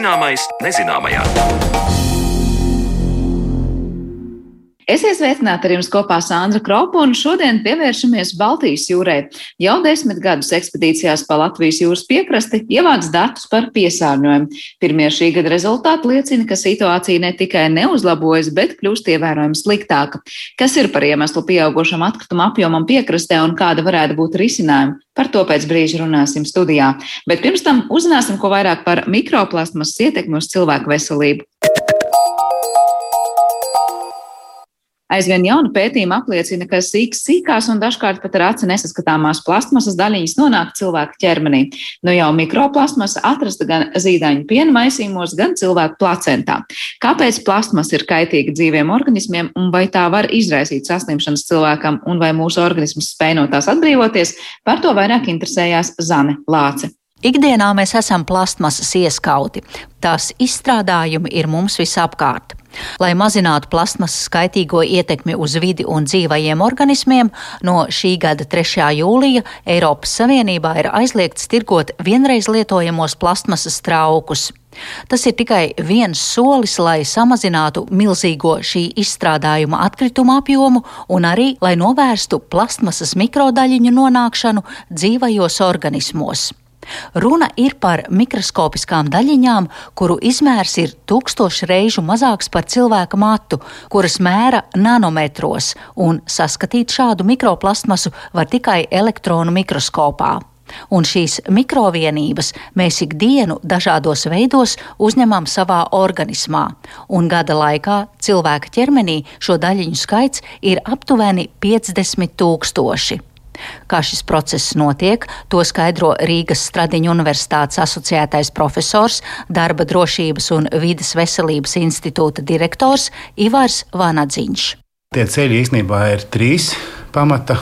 Zināmais nezināmajā. Esiet sveicināti ar jums kopā Sandra Kropa, un šodien pievēršamies Baltijas jūrai. Jau desmit gadus ekspedīcijās pa Latvijas jūras piekrasti ievāc datus par piesārņojumu. Pirmie šī gada rezultāti liecina, ka situācija ne tikai neuzlabojas, bet kļūst ievērojami sliktāka. Kas ir par iemeslu pieaugušam atkrituma apjomam piekrastē un kāda varētu būt risinājuma? Par to pēc brīža runāsim studijā. Bet pirms tam uzzināsim ko vairāk par mikroplasmas ietekmi uz cilvēku veselību. Aizvien jauna pētījuma apliecina, ka sīks, sīkās un dažkārt pat ar aci nesaskatāmās plastmasas daļiņas nonāk cilvēka ķermenī. Nu jau mikroplasmasa atrasta gan zīdaiņu piena maisījumos, gan cilvēku placentā. Kāpēc plastmasa ir kaitīga dzīviem organismiem un vai tā var izraisīt saslimšanas cilvēkam un vai mūsu organisms spēj no tās atbrīvoties, par to vairāk interesējās Zane Lāce. Ikdienā mēs esam plastmasas ieskauti. Tās izstrādājumi ir mums visapkārt. Lai mazinātu plasmasas skaitīgo ietekmi uz vidi un dzīvajiem organismiem, no šī gada 3. jūlija Eiropas Savienībā ir aizliegts tirgot vienreiz lietojamos plasmasas traukus. Tas ir tikai viens solis, lai samazinātu milzīgo šī izstrādājuma atkrituma apjomu un arī, lai novērstu plastmasas mikrodaļiņu nonākšanu dzīvajos organismos. Runa ir par mikroskopiskām daļiņām, kuru izmērs ir tūkstoši reižu mazāks par cilvēka matu, kuras mēra nanometros, un saskatīt šādu mikroplastmasu var tikai elektronu mikroskopā. Un šīs mikrovienības mēs ikdienu dažādos veidos uzņemam savā organismā, un gada laikā cilvēka ķermenī šo daļiņu skaits ir aptuveni 50 tūkstoši. Kā šis process notiek, to skaidro Rīgas Stradiņu universitātes asociētais profesors, darba drošības un vides veselības institūta direktors Ivars Vanadziņš. Tie ceļi īstenībā ir trīs pamata.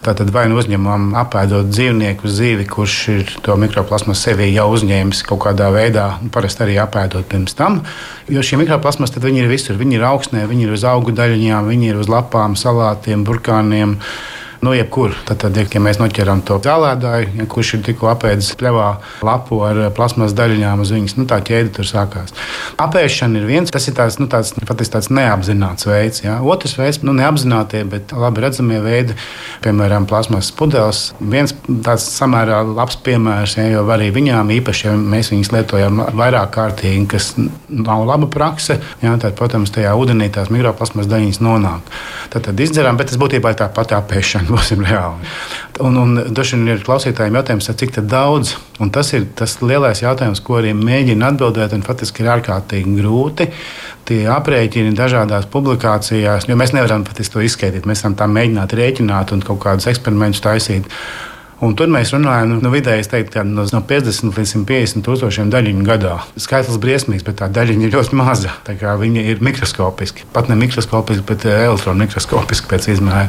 Tātad vai nu uzņemam apēdot dzīvnieku zīvi, kurš ir to mikroplasmas sevī jau uzņēmis kaut kādā veidā, parasti arī apēdot pirms tam. Jo šie mikroplasmas ir visur. Viņi ir augstnē, viņi ir uz augu daļiņām, viņi ir uz lapām, salātiem, burkāniem nu, jebkur. Tad, tad, ja mēs noķeram to zālēdāju, ja, kurš ir tikko apēdis pļavā lapu ar plasmas daļiņām uz viņas, nu, tā ķēde tur sākās. Apēšana ir viens, tas ir tāds, nu, tāds, patiesi tāds neapzināts veids. Ja. Otrs veids, nu, neapzinātie, bet labi redzamie veidi, piemēram, plasmas pudeles. Viens tāds samērā labs piemērs, ja, jo arī viņām īpaši, ja mēs viņus lietojam vairāk kārtīgi, kas nav laba prakse, ja, tad, protams, tajā ūdenī tās mikroplasmas daļiņas nonāk. Tad, tad izdzeram, bet tas būtībā ir tā pati apēšana būsim reāli. Un, un daži ir klausītājiem jautājums, cik daudz, un tas ir tas lielais jautājums, ko arī mēģina atbildēt, un faktiski ir ārkārtīgi grūti. Tie aprēķini dažādās publikācijās, jo mēs nevaram patiesībā to izskaidrot. Mēs varam tā mēģināt rēķināt un kaut kādus eksperimentus taisīt. Un tur mēs runājam, nu, vidēji teikt, no, no 50 līdz 150 tūkstošiem daļiņu gadā. Skaitlis briesmīgs, bet tā daļiņa ir ļoti maza. Viņa ir mikroskopiski, pat ne mikroskopiski, bet eh, elektronmikroskopiski pēc izmēra.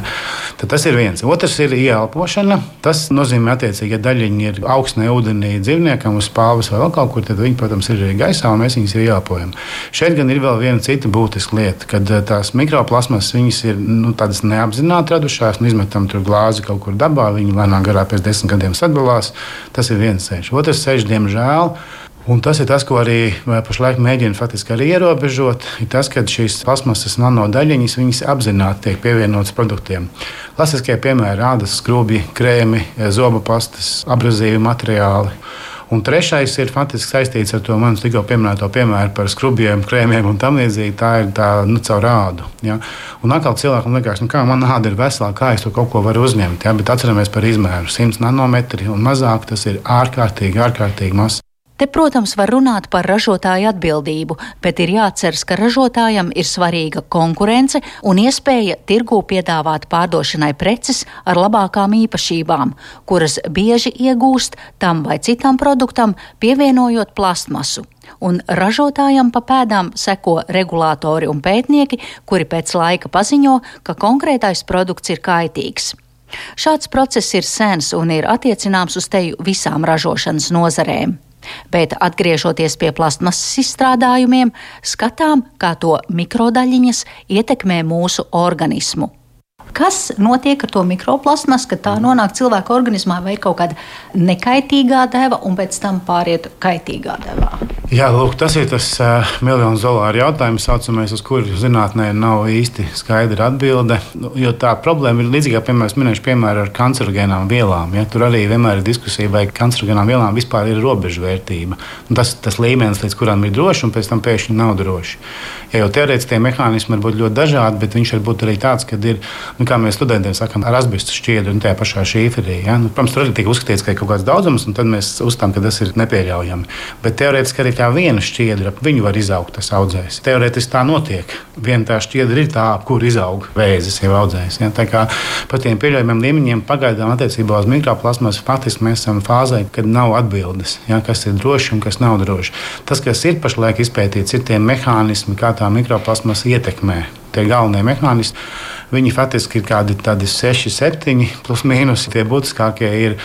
Tad tas ir viens. Otrs ir ieelpošana. Tas nozīmē, attiecīgi, ja daļiņa ir augstnē ūdenī dzīvniekam uz spāvis vai vēl kaut kur, tad viņi, protams, ir arī gaisā un mēs viņus ieelpojam. Šeit gan ir vēl viena cita būtiska lieta, kad eh, tās mikroplasmas ir nu, tādas neapzināti radušās un izmetam tur glāzi kaut kur dabā. Viņi lēnām garā pēc pēc desmit gadiem sadalās. Tas ir viens ceļš. Otrs ceļš, diemžēl, Un tas ir tas, ko arī pašlaik mēģina faktiski arī ierobežot. Ir tas, ka šīs plasmasas nanodaļiņas apzināti tiek pievienotas produktiem. Klasiskie piemēri - ādas skrubji, krēmi, zobu pastas, abrazīvi materiāli. Un trešais ir faktiski saistīts ar to manis tikko pieminēto piemēru par skrubjiem, krēmiem un tam līdzīgi. Tā ir tā nu, caur rādu. Ja? Un atkal cilvēkam liekas, nu, kā man āda ir veselā, kā es to kaut ko varu uzņemt. Ja? Bet atceramies par izmēru. 100 nanometri un mazāk tas ir ārkārtīgi, ārkārtīgi mazs. Te, protams, var runāt par ražotāju atbildību, bet ir jāatceras, ka ražotājam ir svarīga konkurence un iespēja tirgū piedāvāt pārdošanai preces ar labākām īpašībām, kuras bieži iegūst tam vai citam produktam, pievienojot plastmasu. Un ražotājam pa pēdām seko regulātori un pētnieki, kuri pēc laika paziņo, ka konkrētais produkts ir kaitīgs. Šāds process ir sens un ir attiecināms uz teju visām ražošanas nozarēm. Bet atgriežoties pie plastmasas izstrādājumiem, skatām, kā to mikrodaļiņas ietekmē mūsu organismu. Kas notiek ar to mikroplasmasu, kad tā nonāk cilvēka organismā, vai ir kaut kāda nekaitīgā deva un pēc tam pāriet kaitīgā devā? Jā, lūk, tas ir tas uh, miljonu dolāru jautājums, saucamais, uz kuru zinātnē nav īsti skaidra atbilde. Jo tā problēma ir līdzīga, piemēram, minēšu piemēru ar kancerogēnām vielām. Ja? Tur arī vienmēr ir diskusija, vai kancerogēnām vielām vispār ir robežvērtība. Un tas tas līmenis, līdz kuram ir droši, un pēc tam pēkšņi nav droši. Ja jau teorētiski tie mehānismi var būt ļoti dažādi, bet viņš var būt arī tāds, ka ir, nu, kā mēs studentiem sakām, ar asbestu šķiedru un tajā pašā šīferī. Ja? Nu, protams, tur arī tiek uzskatīts, ka ir kaut kāds daudzums, un tad mēs uzskatām, ka tas ir nepieļaujami. Bet teorētiski arī kā viena šķiedra, viņu var izaugt tas audzējs. Teorētiski tā notiek. Viena tā šķiedra ir tā, kur izaug vēzis jau audzējs. Ja? Tā kā par tiem pieļaujamiem līmeņiem pagaidām attiecībā uz mikroplasmas faktiski mēs esam fāzē, kad nav atbildes, ja? kas ir droši un kas nav droši. Tas, kas ir pašlaik izpētīts, ir tie mehānismi, kā tā mikroplasmas ietekmē tie galvenie mehānismi. Viņi faktiski ir kādi 6, 7, plus mīnus. Tie būtiskākie ir,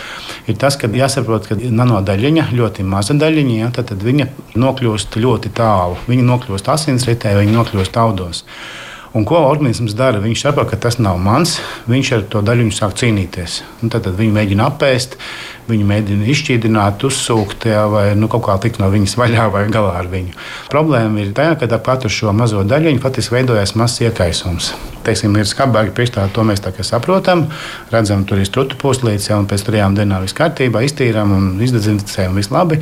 ir tas, ka jāsaprot, ka nanodaļiņa, ļoti maza daļiņa, ja, tad, tad viņa nokļūst ļoti tālu. Viņa nokļūst asinsritē, viņa nokļūst audos. Un ko organisms dara? Viņš saprot, ka tas nav mans. Viņš ar to daļu sāk cīnīties. Un tad, tad viņi mēģina apēst, viņi mēģina izšķīdināt, uzsūkt, jā, vai nu, kaut kā tikt no viņas vaļā vai galā ar viņu. Problēma ir tā, ka ap katru šo mazo daļiņu patiesībā veidojas mazs iekaisums. Teiksim, ir skarbāki priekšstāvji, to mēs saprotam. Redzam, tur ir strutu puslīdz, jau pēc trijām dienām viss kārtībā, iztīrām un izdezinficējam viss labi.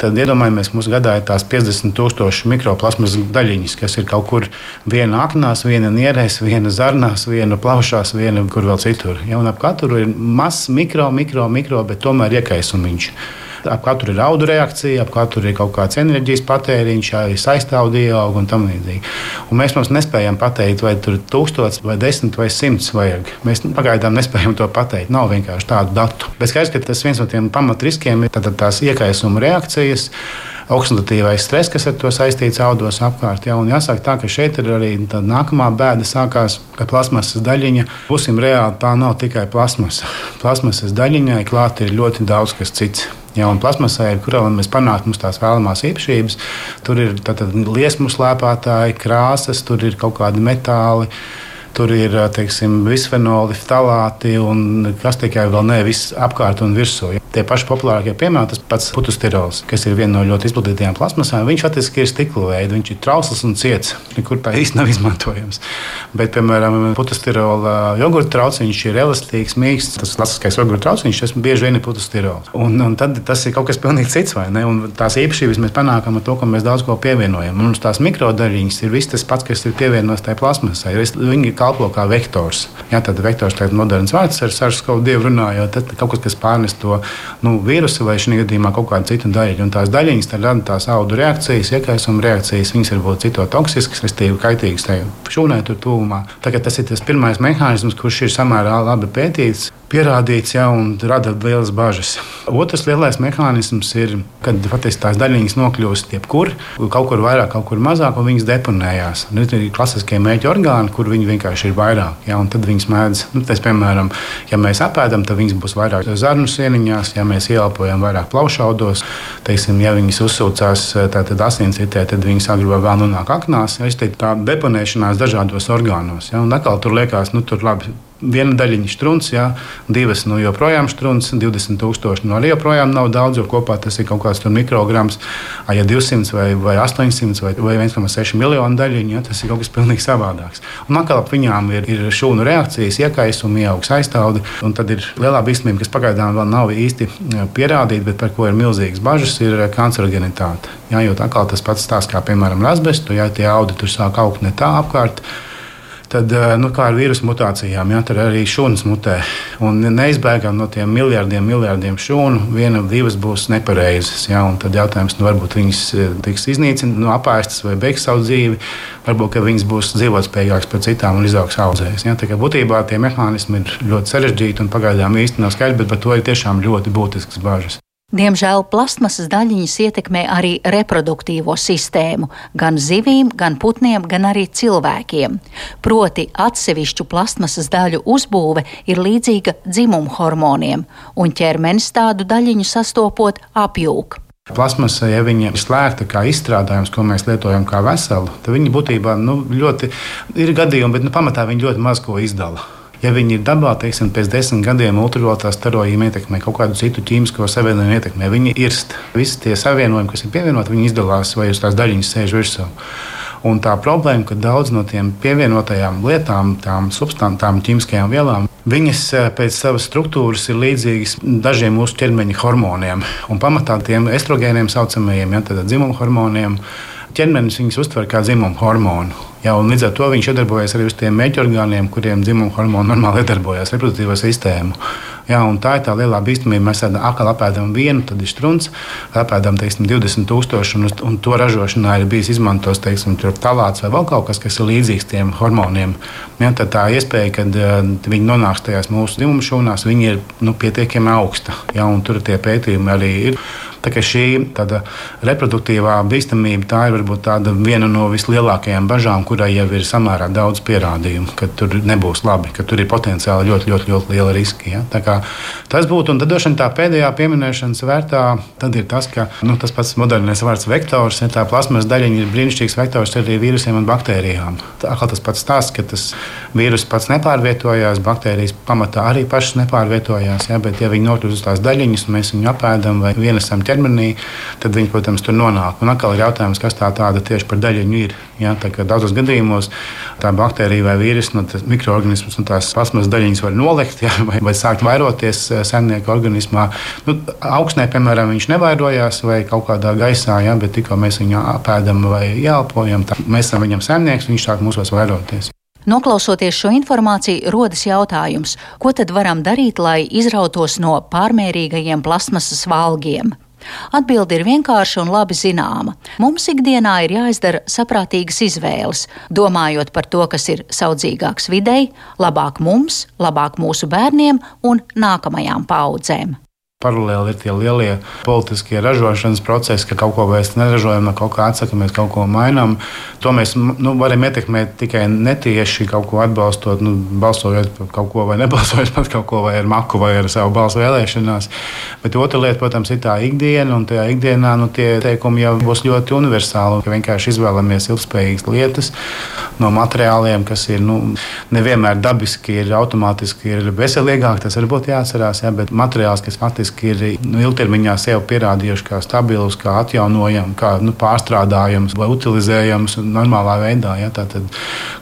Tad iedomājamies, mums gadā ir tās 50 tūkstoši mikroplasmas daļiņas, kas ir kaut kur viena aknās, viena nierēs, viena zarnās, viena plaušās, viena kur vēl citur. Ja, ap katru ir mazs mikro, mikro, mikro, bet tomēr iekaisumiņš. Ap katru ir audu reakcija, ap katru ir kaut kāds enerģijas patēriņš, arī saistāvdu ieauga un tam līdzīgi. Un mēs mums nespējam pateikt, vai tur ir tūkstots, vai desmit, vai simts vajag. Mēs pagaidām nespējam to pateikt. Nav vienkārši tādu datu. Bet skaidrs, ka tas viens no tiem pamatriskiem ir tās iekaisuma reakcijas oksidatīvais stress, kas ar to saistīts audos apkārt. Ja? Jāsaka tā, ka šeit ir arī nākamā bēda sākās, ka plasmasas daļiņa, būsim reāli, tā nav tikai plasmasa. Plasmasas daļiņai klāt ir ļoti daudz kas cits. Ja, un plasmasai, kurā mēs panākam tās vēlamās īpašības, tur ir liesmu slēpētāji, krāsas, tur ir kaut kādi metāli. Tur ir teiksim, bisfenoli, ftalāti un kas tikai vēl ne viss apkārt un virsū. Tie paši populārākie piemēri, tas pats putustirols, kas ir viena no ļoti izplatītajām plasmasām, viņš faktiski ir stikla veids, viņš ir trausls un ciets, nekur tā īsti nav izmantojams. Bet, piemēram, putustirola jogurta trauciņš ir elastīgs, mīksts, tas klasiskais jogurta trauciņš, tas bieži vien ir putustirols. Un, un tad tas ir kaut kas pilnīgi cits, vai ne? Un tās īpašības mēs panākam ar to, ka mēs daudz ko pievienojam. Un tās mikrodaļiņas ir viss tas pats, kas ir pievienots tajā plasmasai. Kalpo kā vektors. Jā, tad vektors ir moderns vārds ar saršu kaut dievu runājot, tad kaut kas, kas pārnes to nu, vīrusu vai šī gadījumā kaut kādu citu daļu. Un tās daļiņas tad rada tās audu reakcijas, iekaisuma reakcijas. Viņas var būt citotoksiskas, respektīvi kaitīgas tai šūnai tur tuvumā. Tagad tas ir tas pirmais mehānisms, kurš ir samērā labi pētīts pierādīts ja, un rada lielas bažas. Otrs lielais mehānisms ir, kad patiesībā tās daļiņas nokļūst jebkur, kaut kur vairāk, kaut kur mazāk, un viņas deponējās. Nu, ir klasiskie mēģi orgāni, kur viņi vienkārši ir vairāk. Ja, tad viņas mēdz, nu, tas, piemēram, ja mēs apēdam, tad viņas būs vairāk zarnu sieniņās, ja mēs ieelpojam vairāk plaušaudos, teiksim, ja viņas uzsūcās asinsritē, tad viņas agrāk vēl nonāk aknās. Ja, tā deponēšanās dažādos orgānos. Ja, un atkal tur liekas, nu, tur labi viena daļiņa strūns, jā, divas no nu, joprojām strūns, 20,000 no arī joprojām nav daudz, jo kopā tas ir kaut kāds mikrograms. Ja 200 vai, vai 800 vai, vai 1,6 miljonu daļiņu, jā, tas ir kaut kas pilnīgi savādāks. Un atkal ap viņām ir, ir šūnu reakcijas, iekaisumi, ieaugs aiztaudi, un tad ir lielā bīstamība, kas pagaidām vēl nav īsti pierādīta, bet par ko ir milzīgas bažas, ir kancerogenitāte. Jā, jo atkal tas pats stāsts kā piemēram asbestu, ja tie audi tur sāk augt ne tā apkārt tad, eh, nu, kā ar vīrusu mutācijām, ja, tad arī šūnas mutē. Un neizbēgam no tiem miljardiem, miljardiem šūnu, viena vai divas būs nepareizas. Ja, tad jautājums, nu, varbūt viņas eh, tiks iznīcinātas, nu, apēstas vai beigs savu dzīvi. Varbūt viņas būs dzīvotspējīgākas par citām un izaugs audzējas. Ja, būtībā tie mehānismi ir ļoti sarežģīti un pagaidām īsti nav skaidrs, bet par to ir tiešām ļoti būtisks bažas. Diemžēl plasmasas daļiņas ietekmē arī reproduktīvo sistēmu, gan zivīm, gan putniem, gan arī cilvēkiem. Proti, atsevišķu plasmasas daļu uzbūve ir līdzīga dzimumu hormoniem, un ķermenis tādu daļiņu sastopot apjūk. Plasmasa, ja viņa ir slēgta kā izstrādājums, ko mēs lietojam kā veselu, tad viņa būtībā nu, ļoti ir gadījumi, bet nu, pamatā viņa ļoti maz ko izdala. Ja viņi ir dabā, teiksim, pēc desmit gadiem ultravioletā staroīma ietekmē, kaut kādu citu ķīmisko savienojumu ietekmē, viņi irst. Visi tie savienojumi, kas ir pievienoti, viņi izdalās vai uz tās daļiņas sēž virsū. Un tā problēma, ka daudz no tiem pievienotajām lietām, tām substancēm, ķīmiskajām vielām, viņas eh, pēc savas struktūras ir līdzīgas dažiem mūsu ķermeņa hormoniem. Un pamatā tiem estrogēniem saucamajiem, ja, dzimuma hormoniem, ķermenis viņus uztver kā dzimuma hormonu. Jā, līdz ar to viņš iedarbojas arī uz tiem meķorgāniem, kuriem dzimuma hormoni normāli iedarbojas, reproduktīvo sistēmu. Jā, tā ir tā lielā bīstamība. Mēs atkal apēdam vienu, tad ir strūns, apēdam teiksim, 20 tūkstoši, un, un to ražošanā ir bijis izmantots teiksim, talāts vai vēl kaut kas, kas ir līdzīgs tiem hormoniem. Jā, tad tā iespēja, ka uh, viņi nonāks tajās mūsu dzimuma šūnās, ir nu, pietiekami augsta. Jā, tur tie pētījumi arī ir. Tā kā šī reproduktīvā bīstamība tā ir varbūt viena no vislielākajām bažām, kurai jau ir samērā daudz pierādījumu, ka tur nebūs labi, ka tur ir potenciāli ļoti, ļoti, ļoti liela riska. Ja? Tas būtu, un tad droši vien tā pēdējā pieminēšanas vērtā ir tas, ka nu, tas pats modernais vārds vektors, ja tā plasmas daļiņa ir brīnišķīgs vektors arī vīrusiem un baktērijām. Tā kā tas pats stāsts, ka tas vīrus pats nepārvietojās, baktērijas pamatā arī pašas nepārvietojās, ja? bet ja viņi nokļūst uz tās daļiņas, mēs viņu apēdam vai ķermeni, ķermenī, tad viņi, protams, tur nonāk. Un atkal ir jautājums, kas tā tāda tieši par daļiņu ir. Ja? Daudzos gadījumos tā baktērija vai vīruss, nu, mikroorganisms un tās plasmas daļiņas var nolikt ja? vai, vai sākt vairoties eh, sennieku organismā. Nu, augstnē, piemēram, viņš nevairojās vai kaut kādā gaisā, ja? bet tikko mēs viņu apēdam vai ielpojam, tad mēs esam viņam sennieks, viņš sāk mūsos vairoties. Noklausoties šo informāciju, rodas jautājums, ko tad varam darīt, lai izrautos no pārmērīgajiem plasmasas valgiem? Atbilde ir vienkārša un labi zināma. Mums ikdienā ir jāizdara saprātīgas izvēles, domājot par to, kas ir saudzīgāks videi, labāk mums, labāk mūsu bērniem un nākamajām paudzēm. Paralēli ir tie lielie politiskie ražošanas procesi, ka kaut ko vairs neražojam, no kaut kā atsakāmies, kaut ko mainām. To mēs nu, varam ietekmēt tikai netieši kaut ko atbalstot, nu, balsojot par kaut ko vai nebalsojot par kaut ko, vai ar maku, vai ar savu balsu vēlēšanās. Bet otra lieta, protams, ir tā ikdiena, un tajā ikdienā nu, tie teikumi jau būs ļoti universāli. Vienkārši izvēlamies ilgspējīgas lietas no materiāliem, kas ir nu, nevienmēr dabiski, ir automātiski ir veselīgāk. Tas varbūt jāatcerās, ja, bet materiāls, kas faktiski faktiski ir nu, ilgtermiņā sev pierādījuši kā stabilus, kā atjaunojams, kā nu, pārstrādājams vai utilizējams normālā veidā. Ja? Tātad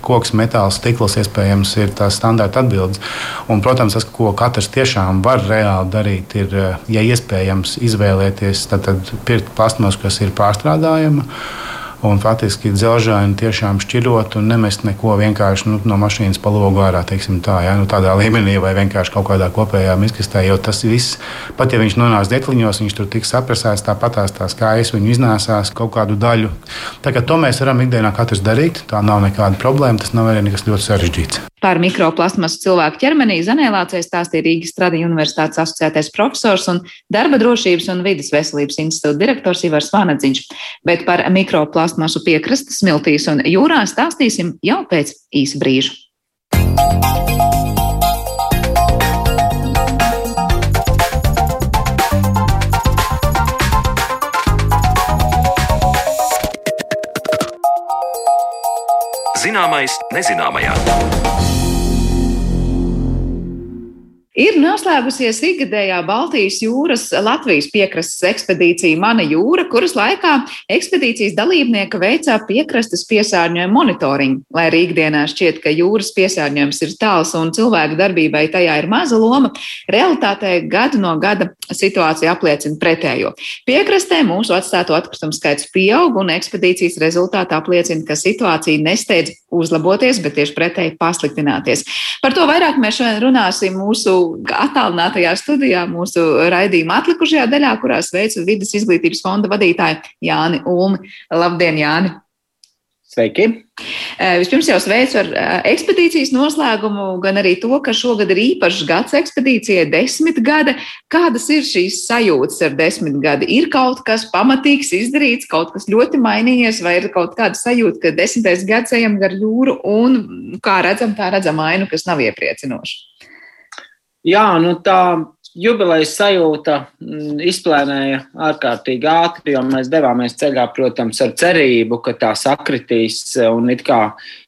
koks, metāls, stikls iespējams ir tās standarta atbildes. Un, protams, tas, ko katrs tiešām var reāli darīt, ir, ja iespējams, izvēlēties, tad, tad pirkt plasmasu, kas ir pārstrādājama un faktiski dzelžaini tiešām šķirot un nemest neko vienkārši nu, no mašīnas pa logu ārā, tā, ja? nu, tādā līmenī vai vienkārši kaut kādā kopējā miskastē. Jo tas viss, pat ja viņš nonāks detliņos, viņš tur tiks saprasēts, tāpat tās kājas viņu iznēsās kaut kādu daļu. Tā kā to mēs varam ikdienā katrs darīt, tā nav nekāda problēma, tas nav arī nekas ļoti sarežģīts. Par mikroplasmasu cilvēku ķermenī Zanēlācei stāstīja Rīgas Tradiņu universitātes asociētais profesors un darba drošības un vidas veselības institūta direktors Ivars Vanadziņš. Bet par mikroplasmasu piekrastes, smiltīs un jūrā stāstīsim jau pēc īsa brīža. Zināmais nezināmajā. Ir noslēgusies ikgadējā Baltijas jūras Latvijas piekrastes ekspedīcija Mana jūra, kuras laikā ekspedīcijas dalībnieka veicā piekrastes piesārņojuma monitoringu. Lai arī ikdienā šķiet, ka jūras piesārņojums ir tāls un cilvēku darbībai tajā ir maza loma, realitātē gadu no gada situācija apliecina pretējo. Piekrastē mūsu atstāto atkritumu skaits pieaug un ekspedīcijas rezultāti apliecina, ka situācija nesteidz uzlaboties, bet tieši pretēji pasliktināties. Par to vairāk mēs šodien runāsim mūsu attālinātajā studijā, mūsu raidījuma atlikušajā daļā, kurā sveicu vidas izglītības fonda vadītāju Jāni Ulmi. Labdien, Jāni! Sveiki! Vispirms jau sveicu ar ekspedīcijas noslēgumu, gan arī to, ka šogad ir īpašs gads ekspedīcijai, desmit gada. Kādas ir šīs sajūtas ar desmit gadi? Ir kaut kas pamatīgs izdarīts, kaut kas ļoti mainījies, vai ir kaut kāda sajūta, ka desmitais gads ejam gar jūru un, kā redzam, tā redzam ainu, kas nav iepriecinoša? Jā, nu tā jubilejas sajūta mm, izplēnēja ārkārtīgi ātri, jo mēs devāmies ceļā, protams, ar cerību, ka tā sakritīs. Un it kā,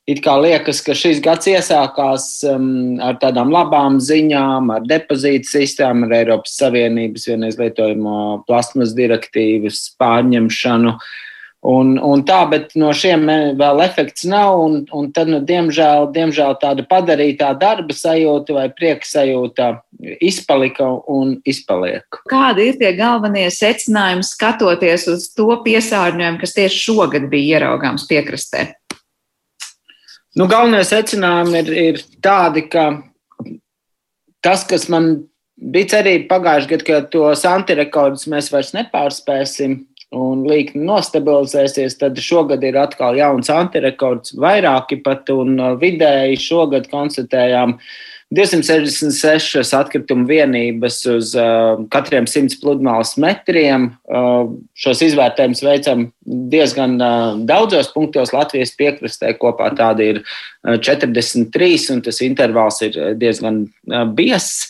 it kā liekas, ka šis gads iesākās um, ar tādām labām ziņām, ar depozītu sistēmu, ar Eiropas Savienības vienreiz lietojamo plasmas direktīvas pārņemšanu. Uh, Un, un tā, bet no šiem vēl efekts nav. Un, un tad, nu, diemžēl, diemžēl tāda padarītā darba sajūta vai prieka sajūta izpalika un izpaliek. Kādi ir tie galvenie secinājumi skatoties uz to piesārņojumu, kas tieši šogad bija ieraugāms piekrastē? Nu, galvenie secinājumi ir, ir tādi, ka tas, kas man bija cerība pagājušajā gadā, ka tos antirekordus mēs vairs nepārspēsim, un līkni nostabilizēsies, tad šogad ir atkal jauns antirekords, vairāki pat, un uh, vidēji šogad konstatējām 266 atkritumu vienības uz uh, katriem 100 pludmales metriem. Uh, šos izvērtējumus veicam diezgan uh, daudzos punktos Latvijas piekrastē. Kopā tādi ir 43, uh, un tas intervāls ir diezgan uh, biezs.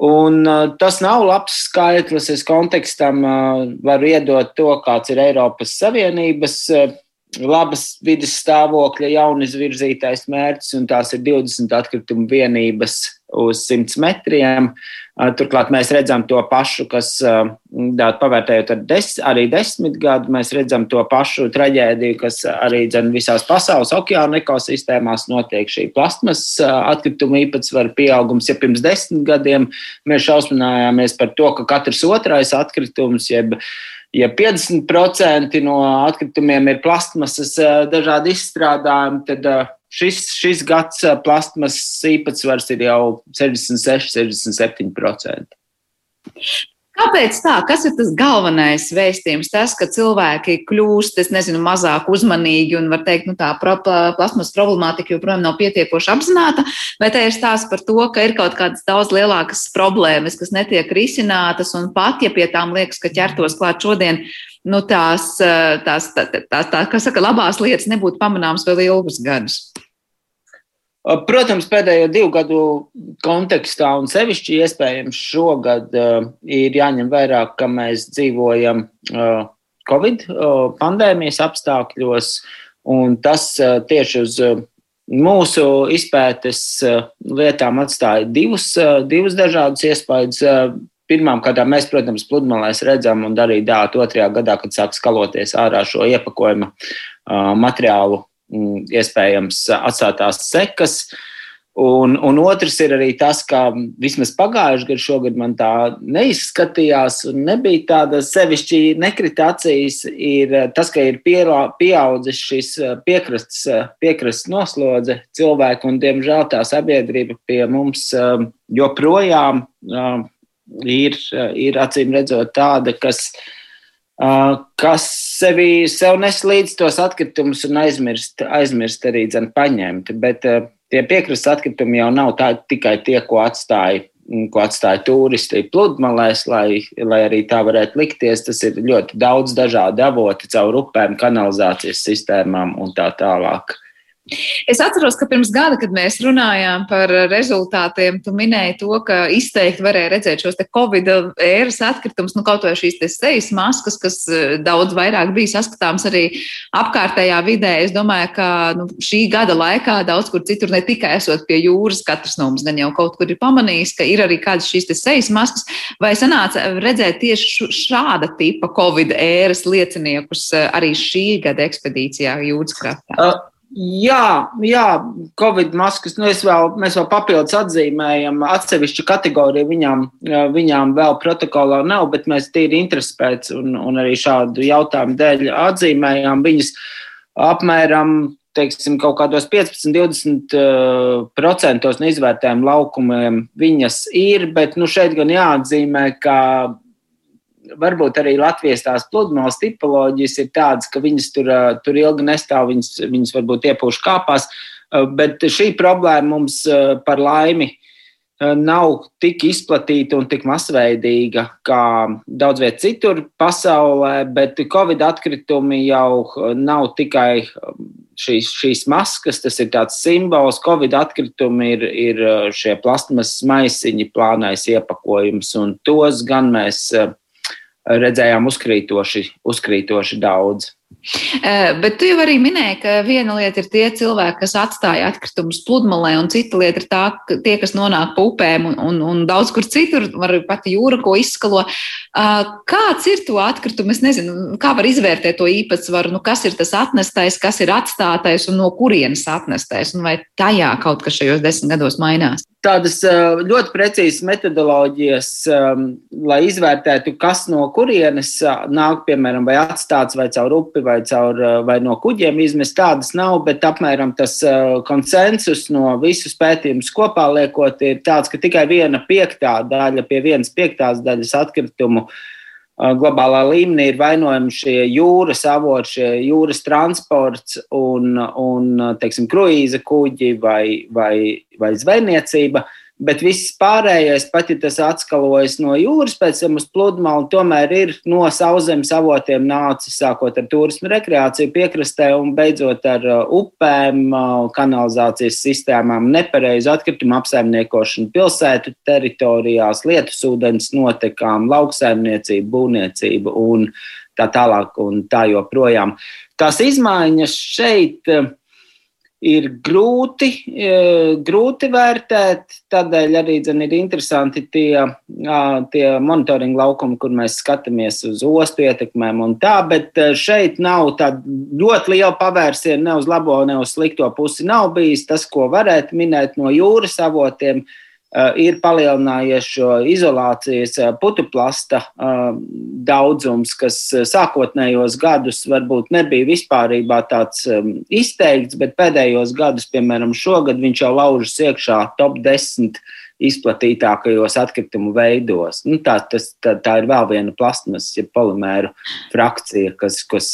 Un, uh, tas nav labs skaitlis. Es kontekstam uh, varu iedot to, kāds ir Eiropas Savienības uh, labas vidas stāvokļa jaunizvirzītais mērķis, un tās ir 20 atkritumu vienības uz 100 metriem. Turklāt mēs redzam to pašu, kas pavērtējot ar des, arī desmit gadu, mēs redzam to pašu traģēdiju, kas arī dzen, visās pasaules okeāna ekosistēmās notiek šī plasmas atkrituma īpatsvara pieaugums. Ja pirms desmit gadiem mēs šausminājāmies par to, ka katrs otrais atkritums, jeb ja 50% no atkritumiem ir plastmasas dažādi izstrādājumi, tad šis, šis gads plastmasas īpatsvars ir jau 66, 67%. Kāpēc tā? Kas ir tas galvenais vēstījums? Tas, ka cilvēki kļūst, es nezinu, mazāk uzmanīgi un, var teikt, nu, tā plasmas problemātika joprojām nav pietiekoši apzināta, vai te ir stāsts par to, ka ir kaut kādas daudz lielākas problēmas, kas netiek risinātas, un pat, ja pie tām liekas, ka ķertos klāt šodien, nu, tās, tās, tās, tās, tā, kas saka, labās lietas nebūtu pamanāmas vēl ilgus gadus. Protams, pēdējo divu gadu kontekstā, un sevišķi iespējams šogad, uh, ir jāņem vērā, ka mēs dzīvojam uh, Covid uh, pandēmijas apstākļos, un tas uh, tieši uz uh, mūsu izpētes uh, lietām atstāja divus, uh, divus dažādus iespaidus. Uh, Pirmām kārtām mēs, protams, pludmalēs redzam un arī dāt otrajā gadā, kad sāk skaloties ārā šo iepakojuma uh, materiālu iespējams atstātās sekas. Un, un otrs ir arī tas, ka vismaz pagājušajā gadā, šogad man tā neizskatījās, un nebija tāda sevišķi nekrita acīs, ir tas, ka ir pieaudzis šis piekrastes, piekrastes noslodze cilvēku, un diemžēl tā sabiedrība pie mums joprojām ir, ir acīm redzot tāda, kas ir kas sevi sev nes līdz tos atkritumus un aizmirst, aizmirst arī dzen, paņemt. Bet tie piekrastes atkritumi jau nav tā, tikai tie, ko atstāja. Ko atstāja turisti pludmalēs, lai, lai arī tā varētu likties. Tas ir ļoti daudz dažādu avotu, caur upēm, kanalizācijas sistēmām un tā tālāk. Uh, Es atceros, ka pirms gada, kad mēs runājām par rezultātiem, tu minēji to, ka izteikti varēja redzēt šos Covid ēras atkritumus, nu kaut vai šīs sejas maskas, kas eh, daudz vairāk bija saskatāms arī apkārtējā vidē. Es domāju, ka nu, šī gada laikā daudz kur citur, ne tikai esot pie jūras, katrs no mums gan jau kaut kur ir pamanījis, ka ir arī kādas šīs sejas maskas, vai sanāca redzēt tieši šāda tipa Covid ēras lieciniekus eh, arī šī gada ekspedīcijā jūras krastā? Uh. Jā, jā, Covid maskas, nu vēl, mēs vēl papildus atzīmējam atsevišķu kategoriju. Viņām, viņām vēl protokolā nav, bet mēs tīri interesi pēc un, un arī šādu jautājumu dēļ atzīmējām viņas apmēram teiksim, kaut kādos 15-20% no izvērtējumu laukumiem viņas ir, bet nu, šeit gan jāatzīmē, ka varbūt arī Latvijas tās pludmales tipoloģijas ir tādas, ka viņas tur, tur ilgi nestāv, viņas, viņas varbūt iepūš kāpās, bet šī problēma mums par laimi nav tik izplatīta un tik masveidīga kā daudz viet citur pasaulē, bet Covid atkritumi jau nav tikai šīs, šīs maskas, tas ir tāds simbols. Covid atkritumi ir, ir šie plasmas maisiņi, plānais iepakojums, un tos gan mēs redzējām uzkrītoši, uzkrītoši daudz. Bet tu jau arī minēji, ka viena lieta ir tie cilvēki, kas atstāja atkritumus pludmalē, un cita lieta ir tā, tie, kas nonāk pa upēm un, un, un daudz kur citur, var pat jūra, ko izskalo. Kāds ir to atkritumu? Es nezinu, kā var izvērtēt to īpatsvaru, nu, kas ir tas atnestais, kas ir atstātais un no kurienes atnestais, un vai tajā kaut kas šajos desmit gados mainās? Tādas eh, ļoti precīzas metodoloģijas, lai izvērtētu, kas no kurienes nāk, piemēram, vai atstāts vai caur upi vai, caur, eh, vai no kuģiem. Izmest, tādas nav, bet apmēram tas eh, konsensus no visus pētījumus kopā liekot ir tāds, ka tikai viena piektā daļa pie vienas piektās daļas atkritumu eh, globālā līmenī ir vainojami šie jūras avoti, šie jūras transports un, un teiksim, kruīza kuģi vai, vai, vai zvejniecība. Uh, Bet viss pārējais, pat ja tas atskalojas no jūras, pēc tam uz pludmali, tomēr ir no sauszemes avotiem nācis, sākot ar turismu, rekreāciju piekrastē un beidzot ar uh, upēm, uh, kanalizācijas sistēmām, nepareizu atkritumu apsaimniekošanu pilsētu teritorijās, lietus ūdens notekām, lauksaimniecību, būvniecību un tā tālāk un tā joprojām. Tās izmaiņas šeit uh, ir grūti, e, grūti vērtēt. Tādēļ arī dzen, ir interesanti tie, tie monitoringa laukumi, kur mēs skatāmies uz ostu ietekmēm un tā, bet e, šeit nav tāda ļoti liela pavērsiena ne uz labo, ne uz slikto pusi. Nav bijis tas, ko varētu minēt no jūras avotiem. Uh, Eh, ir palielinājies šo izolācijas eh, putuplasta eh, daudzums, kas sākotnējos gadus varbūt nebija vispārībā tāds izteikts, bet pēdējos gadus, piemēram, šogad viņš jau laužas iekšā top 10 izplatītākajos atkritumu veidos. Nu, tā, tas, tā, tā ir vēl viena plasmas, ja polimēru frakcija, kas, kas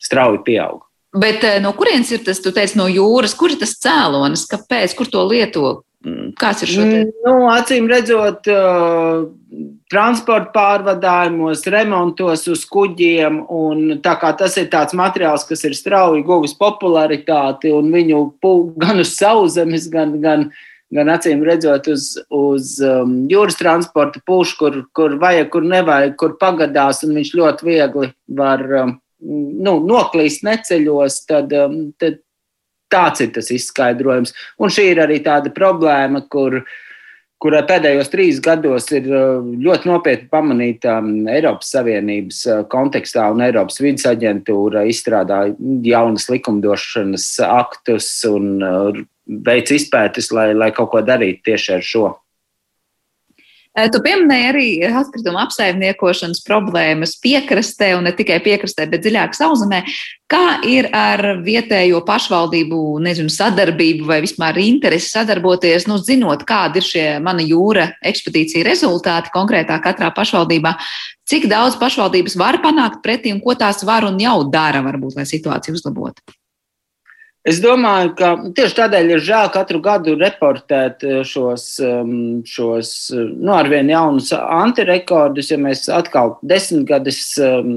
strauji pieaug. Bet no kurienes ir tas, tu teici, no jūras, kur ir tas cēlonis, kāpēc, kur to lieto, kāds ir šo te? Mm, nu, acīm redzot, transporta pārvadājumos, remontos uz kuģiem. Tas ir tāds materiāls, kas ir strauji guvis popularitāti un viņu gan uz sauszemes, gan, gan, gan acīm redzot uz, uz um, jūras transporta pušu, kur, kur vajag, kur nevajag, kur pagadās, un viņš ļoti viegli var um, nu, noklīst neceļos, tad, um, tad Tāds ir tas izskaidrojums. Un šī ir arī tāda problēma, kur, kurai pēdējos trīs gados ir uh, ļoti nopietni pamanīta um, Eiropas Savienības uh, kontekstā, un Eiropas vidas aģentūra izstrādāja jaunas likumdošanas aktus un uh, veic izpētes, lai, lai kaut ko darītu tieši ar šo. Tu pieminēji arī atkrituma apsaimniekošanas problēmas piekrastē, un ne tikai piekrastē, bet dziļāk sauszemē. Kā ir ar vietējo pašvaldību nezinu, sadarbību vai vispār interesi sadarboties, nu, zinot, kādi ir šie mana jūra ekspedīcija rezultāti konkrētā katrā pašvaldībā? Cik daudz pašvaldības var panākt pretī un ko tās var un jau dara, varbūt, lai situāciju uzlabotu? Es domāju, ka tieši tādēļ ir žēl katru gadu reportēt eh, šos, um, šos eh, nu, arvien jaunus antirekordus. Ja mēs atkal desmitgadus um,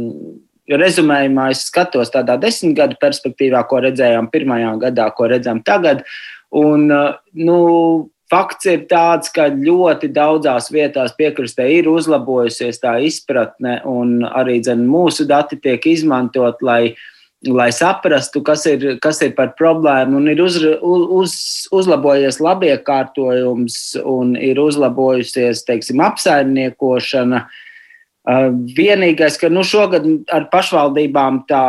rezumējumā, skatos tādā desmitgadu perspektīvā, ko redzējām pirmajā gadā, ko redzam tagad. Un, eh, nu, fakts ir tāds, ka ļoti daudzās vietās piekrastē ir uzlabojusies tā izpratne, un arī dzen, mūsu dati tiek izmantot, lai lai saprastu, kas ir, kas ir par problēmu, un ir uz, uz, uzlabojies labiekārtojums un ir uzlabojusies, teiksim, apsaimniekošana. Vienīgais, ka nu, šogad ar pašvaldībām tā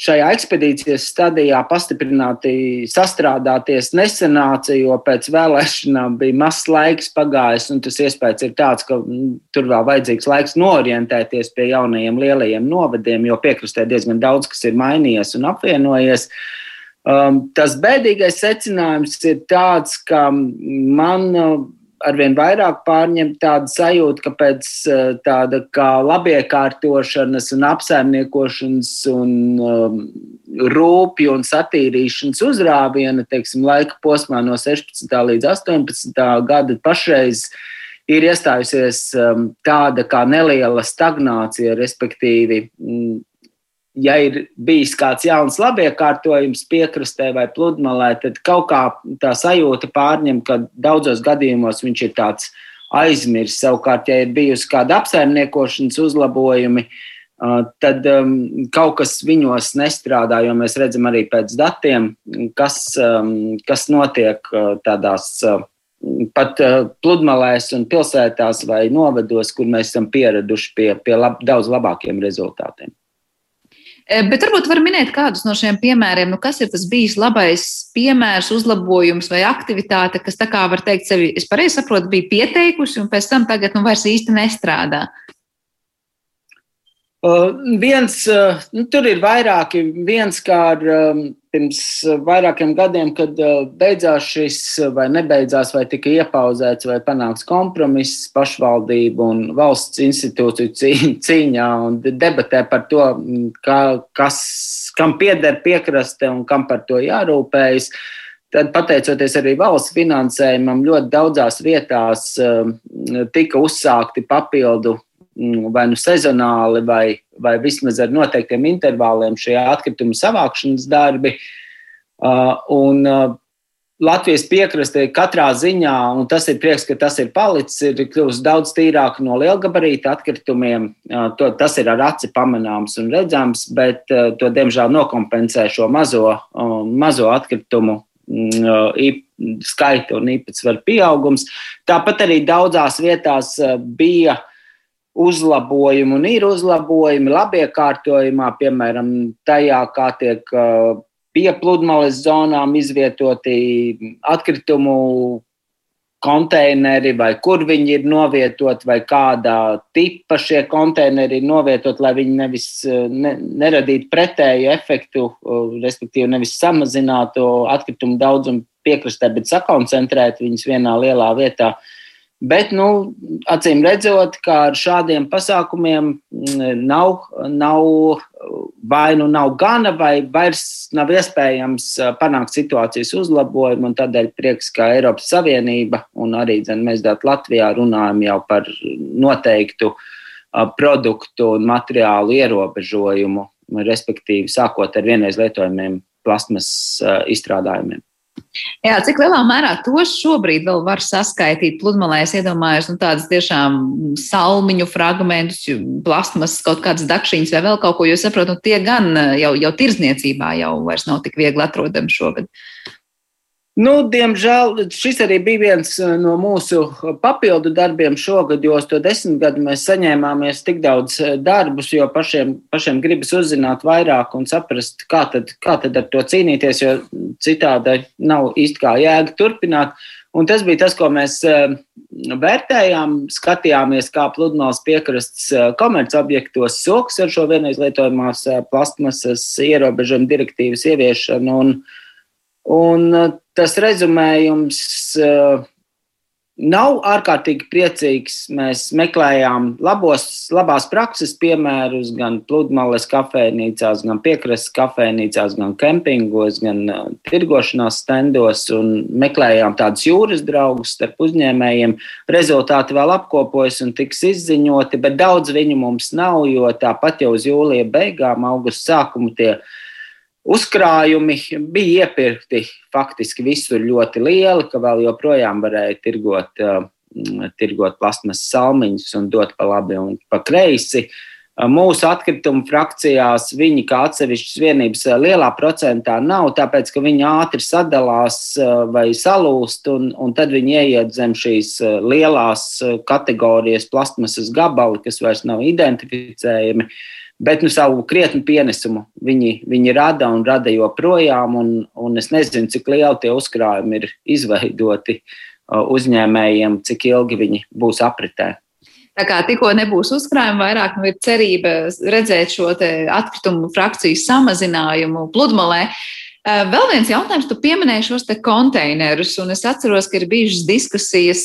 šajā ekspedīcijas stadijā pastiprināti sastrādāties nesenāca, jo pēc vēlēšanām bija mazs laiks pagājis, un tas iespējas ir tāds, ka mm, tur vēl vajadzīgs laiks norientēties pie jaunajiem lielajiem novadiem, jo piekrastē diezgan daudz kas ir mainījies un apvienojies. Um, tas bēdīgais secinājums ir tāds, ka man arvien vairāk pārņem tādu sajūtu, ka pēc tāda kā labiekārtošanas un apsaimniekošanas un um, rūpju un satīrīšanas uzrāviena, teiksim, laika posmā no 16. līdz 18. gada pašreiz ir iestājusies um, tāda kā neliela stagnācija, respektīvi ja ir bijis kāds jauns labiekārtojums piekrastē vai pludmalē, tad kaut kā tā sajūta pārņem, ka daudzos gadījumos viņš ir tāds aizmirsts. Savukārt, ja ir bijusi kāda apsaimniekošanas uzlabojumi, tad um, kaut kas viņos nestrādā, jo mēs redzam arī pēc datiem, kas, um, kas notiek tādās pat pludmalēs un pilsētās vai novados, kur mēs esam pieraduši pie, pie lab, daudz labākiem rezultātiem. Eh, bet varbūt var minēt kādus no šiem piemēriem, nu, kas ir tas bijis labais piemērs, uzlabojums vai aktivitāte, kas tā kā var teikt sevi, es pareizi saprotu, bija pieteikusi un pēc tam tagad nu, vairs īsti nestrādā. Uh, viens, uh, nu, tur ir vairāki. Viens, kā ar um, pirms vairākiem gadiem, kad uh, beidzās šis, vai nebeidzās, vai tika iepauzēts, vai panāks kompromiss pašvaldību un valsts institūciju cīņā un debatē par to, kā, kas, kam pieder piekraste un kam par to jārūpējas. Tad, pateicoties arī valsts finansējumam, ļoti daudzās vietās tika uzsākti papildu Mm, vai nu sezonāli, vai, vai vismaz ar noteiktiem intervāliem šie atkritumu savākšanas darbi. Uh, un uh, Latvijas piekrastē katrā ziņā, un tas ir prieks, ka tas ir palicis, ir kļuvusi daudz tīrāka no lielgabarīta atkritumiem. Uh, to, tas ir ar aci pamanāms un redzams, bet to diemžēl nokompensē šo mazo, mazo atkritumu mm, skaitu un īpatsvaru pieaugums. Tāpat arī daudzās vietās bija uzlabojumi un ir uzlabojumi labiekārtojumā, piemēram, tajā, kā tiek pie pludmales zonām izvietoti atkritumu konteineri, vai kur viņi ir novietoti, vai kādā tipa šie konteineri ir novietoti, lai viņi nevis ne, neradītu pretēju efektu, respektīvi nevis samazinātu atkritumu daudzumu piekrastē, bet sakoncentrēt viņus vienā lielā vietā. Uh, Bet, nu, acīm redzot, ka ar šādiem pasākumiem mm, nav, nav vai nu nav gana, vai vairs nav iespējams panākt situācijas uzlabojumu. Tādēļ prieks, ka Eiropas Savienība un arī dzen, mēs Latvijā runājam jau par noteiktu produktu un materiālu ierobežojumu, respektīvi sākot ar vienreiz lietojamiem plasmas izstrādājumiem. Jā, cik lielā mērā tos šobrīd vēl var saskaitīt pludmalē? Es iedomājos, nu, tādas tiešām salmiņu fragmentus, plasmas, kaut kādas dakšiņas vai vēl kaut ko, jo saprotu, nu, tie gan jau, jau tirzniecībā jau vairs nav tik viegli atrodami šogad. Nu, diemžēl šis arī bija viens eh, no mūsu papildu darbiem šogad, jo uz to desmit gadu mēs saņēmāmies tik daudz eh, darbus, jo pašiem, pašiem gribas uzzināt vairāk un saprast, kā tad, kā tad ar to cīnīties, jo citādi nav īsti kā jēga turpināt. Un tas bija tas, ko mēs eh, vērtējām, skatījāmies, kā pludmales piekrastes komercobjektos soks ar šo vienreiz lietojamās plastmasas ierobežojumu direktīvas ieviešanu. Un, Un uh, tas rezumējums uh, nav ārkārtīgi priecīgs. Mēs meklējām labos, labās prakses piemērus gan pludmales kafejnīcās, gan piekrastes kafejnīcās, gan kempingos, gan uh, tirgošanās stendos un meklējām tādus jūras draugus starp uzņēmējiem. Rezultāti vēl apkopojas un tiks izziņoti, bet daudz viņu mums nav, jo tāpat jau uz jūlija beigām, augusta sākumu tie ir Uzkrājumi bija iepirkti faktiski visur ļoti lieli, ka vēl joprojām varēja tirgot, uh, tirgot plasmas salmiņus un dot pa labi un pa kreisi. Uh, mūsu atkritumu frakcijās viņi kā atsevišķas vienības uh, lielā procentā nav, tāpēc ka viņi ātri sadalās vai salūst, un, un tad viņi ieiet zem šīs lielās kategorijas plasmasas gabali, kas vairs nav identificējami. Uh, Bet nu, savu krietnu pienesumu viņi, viņi rada un rada joprojām. Un, un es nezinu, cik lieli tie uzkrājumi ir izveidoti uh, uzņēmējiem, cik ilgi viņi būs apritē. Tā kā tikko nebūs uzkrājuma, vairāk nu, ir cerība redzēt šo atkritumu frakciju samazinājumu pludmalē. Vēl viens jautājums, tu pieminēji šos te konteinerus, un es atceros, ka ir bijušas diskusijas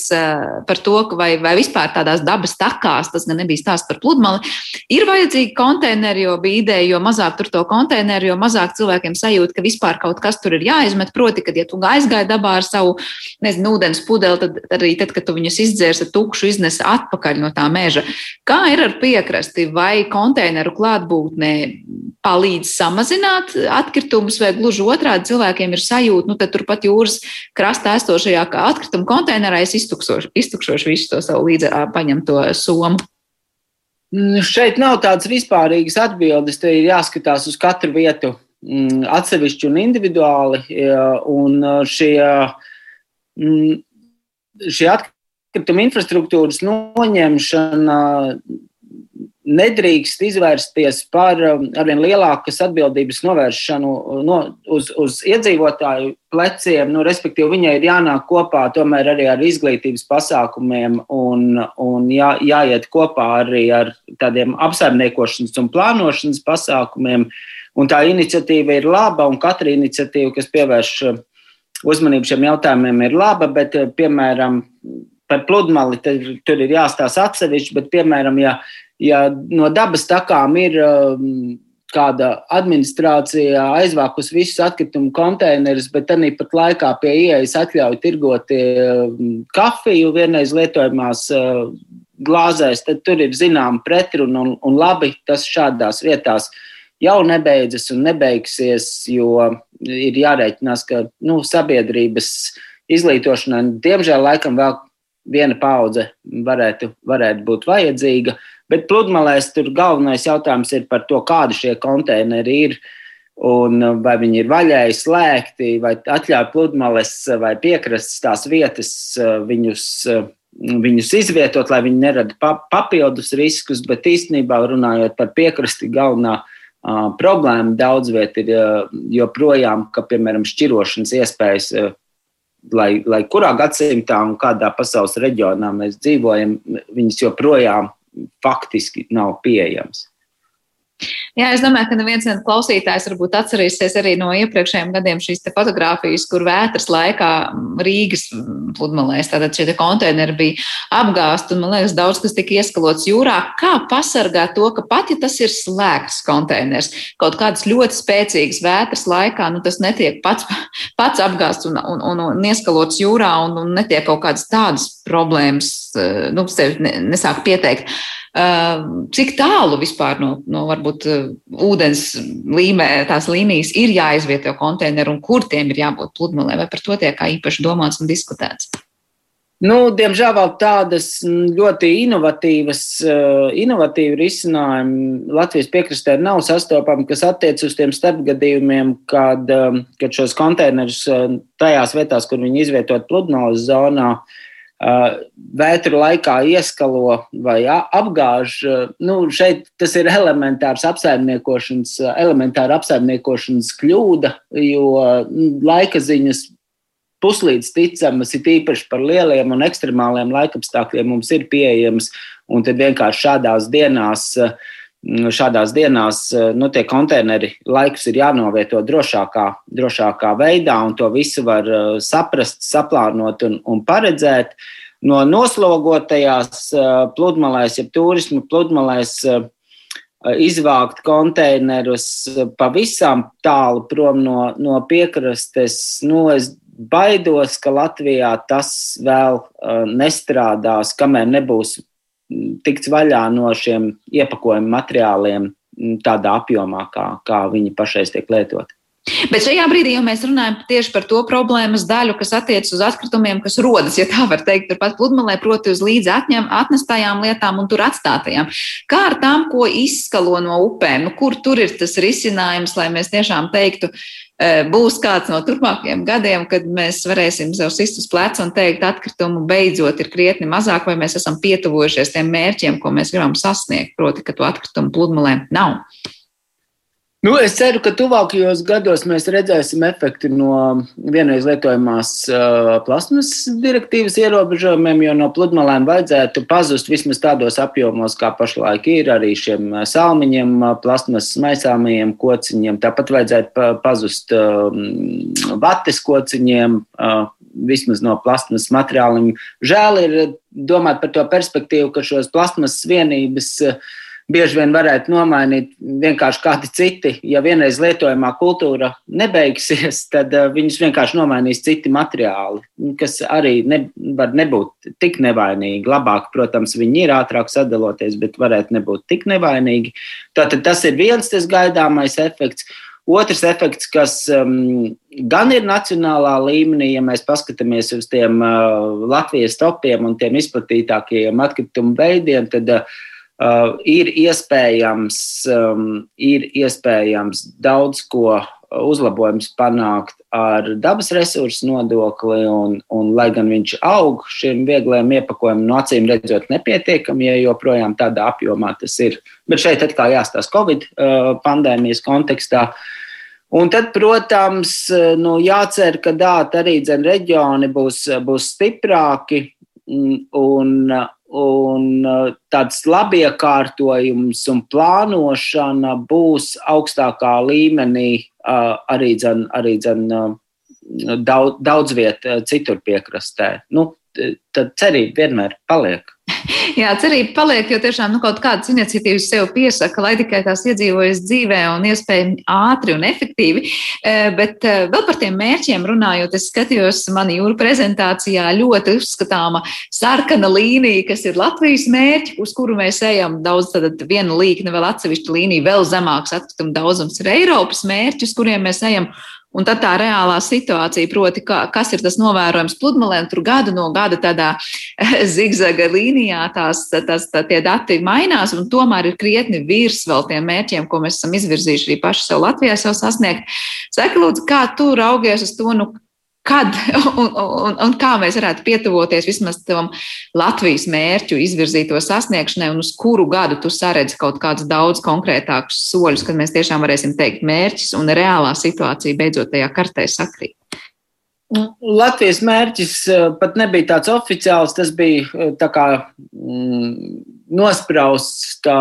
par to, vai, vai vispār tādās dabas takās, tas gan nebija stāsts par pludmali, ir vajadzīgi konteineri, jo bija ideja, jo mazāk tur to konteineru, jo mazāk cilvēkiem sajūt, ka vispār kaut kas tur ir jāizmet. Proti, kad ja tu aizgāji dabā ar savu, nezinu, ūdens pudeli, tad arī tad, kad tu viņus izdzērs ar tukšu, iznes atpakaļ no tā meža. Kā ir ar piekrasti vai konteineru klātbūtnē palīdz samazināt atkritumus vai gluži otrādi cilvēkiem ir sajūta, nu, tad turpat jūras krastā esošajā atkrituma konteinerā es iztukšošu, iztukšošu visu to savu līdzi paņemto somu. Mm, šeit nav tādas vispārīgas atbildes. Te ir jāskatās uz katru vietu mm, atsevišķi un individuāli. Un šie, mm, šie atkrituma infrastruktūras noņemšana nedrīkst izvērsties par um, arvien lielākas atbildības novēršanu uh, no, uz, uz iedzīvotāju pleciem. Nu, respektīvi, viņai ir jānāk kopā tomēr arī ar izglītības pasākumiem un, un jā, jāiet kopā arī ar tādiem apsaimniekošanas un plānošanas pasākumiem. Un tā iniciatīva ir laba, un katra iniciatīva, kas pievērš uh, uzmanību šiem jautājumiem, ir laba, bet, uh, piemēram, par pludmali tur ir jāstāsta atsevišķi, bet, piemēram, ja ja no dabas takām ir um, kāda administrācija aizvākus visus atkritumu konteinerus, bet arī pat laikā pie ieejas atļauj tirgot um, kafiju vienreiz lietojamās uh, glāzēs, tad tur ir zināma pretruna un, un labi tas šādās vietās jau nebeidzas un nebeigsies, jo ir jārēķinās, ka nu, sabiedrības izglītošanai diemžēl laikam vēl viena paudze varētu, varētu būt vajadzīga. Uh, Bet pludmalēs tur galvenais jautājums ir par to, kādi šie konteineri ir. Un uh, vai viņi ir vaļēji slēgti, vai atļauj pludmales vai piekrastes tās vietas uh, viņus, uh, viņus izvietot, lai viņi nerada papildus riskus. Bet īstenībā runājot par piekrasti, galvenā uh, problēma daudz viet ir uh, joprojām, ka, piemēram, šķirošanas iespējas, uh, lai, lai kurā gadsimtā un kādā pasaules reģionā mēs dzīvojam, viņas joprojām faktiski nav pieejams. Jā, es domāju, ka neviens klausītājs varbūt atcerēsies arī no iepriekšējiem gadiem šīs fotogrāfijas, kur vētras laikā Rīgas pludmalēs tātad šie konteineri bija apgāsti un, man liekas, daudz kas tika ieskalots jūrā. Kā pasargāt to, ka pat ja tas ir slēgts konteiners, kaut kādas ļoti spēcīgas vētras laikā, nu tas netiek pats, pats apgāsts un, un, un, un ieskalots jūrā un, un netiek kaut kādas tādas problēmas, eh, nu, sevi nesāk pieteikt. Ehm, cik tālu vispār no, no varbūt eh, ūdens līmē, tās līnijas ir jāizvieto konteineru un kur tiem ir jābūt pludmalē, vai par to tiek īpaši domāts un diskutēts? Nu, diemžēl vēl tādas ļoti inovatīvas, eh, inovatīvi risinājumi Latvijas piekrastē nav sastopami, kas attiec uz tiem starpgadījumiem, kad, eh, kad šos konteinerus tajās vietās, kur viņi izvietot pludmales zonā, uh, vētru laikā ieskalo vai apgāž. Nu, šeit tas ir elementārs apsaimniekošanas, elementāra apsaimniekošanas kļūda, jo laika ziņas puslīdz ticamas, ir īpaši par lieliem un ekstremāliem laikapstākļiem mums ir pieejamas, un tad vienkārši šādās dienās uh, šādās dienās nu, tie konteineri laikus ir jānovieto drošākā, drošākā veidā, un to visu var uh, saprast, saplānot un, un paredzēt. No noslogotajās uh, pludmalēs, jeb turismu pludmalēs, uh, izvākt konteinerus pavisam tālu prom no, no piekrastes. Nu, es baidos, ka Latvijā tas vēl nestrādās, kamēr nebūs tikts vaļā no šiem iepakojuma materiāliem tādā apjomā, kā, kā viņi pašreiz tiek lietoti. Bet šajā brīdī jau mēs runājam tieši par to problēmas daļu, kas attiecas uz atkritumiem, kas rodas, ja tā var teikt, turpat pludmalē, proti uz līdzi atņem, atnestajām lietām un tur atstātajām. Kā ar tām, ko izskalo no upēm, nu, kur tur ir tas risinājums, lai mēs tiešām teiktu, būs kāds no turpmākajiem gadiem, kad mēs varēsim sev sist uz pleca un teikt, atkritumu beidzot ir krietni mazāk, vai mēs esam pietuvojušies tiem mērķiem, ko mēs gribam sasniegt, proti, ka to atkritumu pludmalē nav. Nu, es ceru, ka tuvākajos gados mēs redzēsim efektu no vienreiz lietojamās uh, plasmas direktīvas ierobežojumiem, jo no pludmalēm vajadzētu pazust vismaz tādos apjomos, kā pašlaik ir arī šiem salmiņiem, plasmas maisāmajiem kociņiem. Tāpat vajadzētu pazust uh, vates kociņiem, uh, vismaz no plasmas materiāliem. Žēl ir domāt par to perspektīvu, ka šos plasmas vienības uh, bieži vien varētu nomainīt vienkārši kādi citi. Ja vienreiz lietojamā kultūra nebeigsies, tad uh, viņus vienkārši nomainīs citi materiāli, kas arī ne, var nebūt tik nevainīgi. Labāk, protams, viņi ir ātrāk sadaloties, bet varētu nebūt tik nevainīgi. Tātad tas ir viens tas gaidāmais efekts. Otrs efekts, kas um, gan ir nacionālā līmenī, ja mēs paskatāmies uz tiem uh, Latvijas topiem un tiem izplatītākajiem atkritumu veidiem, tad uh, Uh, ir, iespējams, um, ir iespējams daudz ko uzlabojums panākt ar dabas resursu nodokli, un, un lai gan viņš aug šiem viegliem iepakojumiem, no acīm redzot, nepietiekami, ja joprojām tādā apjomā tas ir. Bet šeit atkal jāstāsta Covid uh, pandēmijas kontekstā. Un tad, protams, nu, jācer, ka dāta arī reģioni būs, būs stiprāki un, un tāds labiekārtojums un plānošana būs augstākā līmenī arī, dzen, arī dzen, daudz, daudz viet citur piekrastē. Nu, tad cerība vienmēr paliek. Jā, cerība paliek, jo tiešām nu, kaut kādas iniciatīvas sev piesaka, lai tikai tās iedzīvojas dzīvē un iespējami ātri un efektīvi. E, bet e, vēl par tiem mērķiem runājot, es skatījos mani jūra prezentācijā ļoti uzskatāma sarkana līnija, kas ir Latvijas mērķi, uz kuru mēs ejam. Daudz tad viena līkne, vēl atsevišķa līnija, vēl zemāks atkrituma daudzums ir Eiropas mērķi, uz kuriem mēs ejam. Un tad tā reālā situācija, proti, kā, kas ir tas novērojams pludmalēm, tur gadu no gada tādā zigzaga līnijā tās, tās tā, tie dati mainās, un tomēr ir krietni virs vēl tiem mērķiem, ko mēs esam izvirzījuši arī paši sev Latvijā sev sasniegt. Saka, lūdzu, kā tu raugies uz to, nu, kad un, un, un kā mēs varētu pietuvoties vismaz tam Latvijas mērķu izvirzīto sasniegšanai, un uz kuru gadu tu saredzi kaut kādus daudz konkrētākus soļus, kad mēs tiešām varēsim teikt mērķis un reālā situācija beidzot tajā kartē sakrīt. Nu, Latvijas mērķis eh, pat nebija tāds oficiāls, tas bija eh, tā kā mm, nosprausts tā,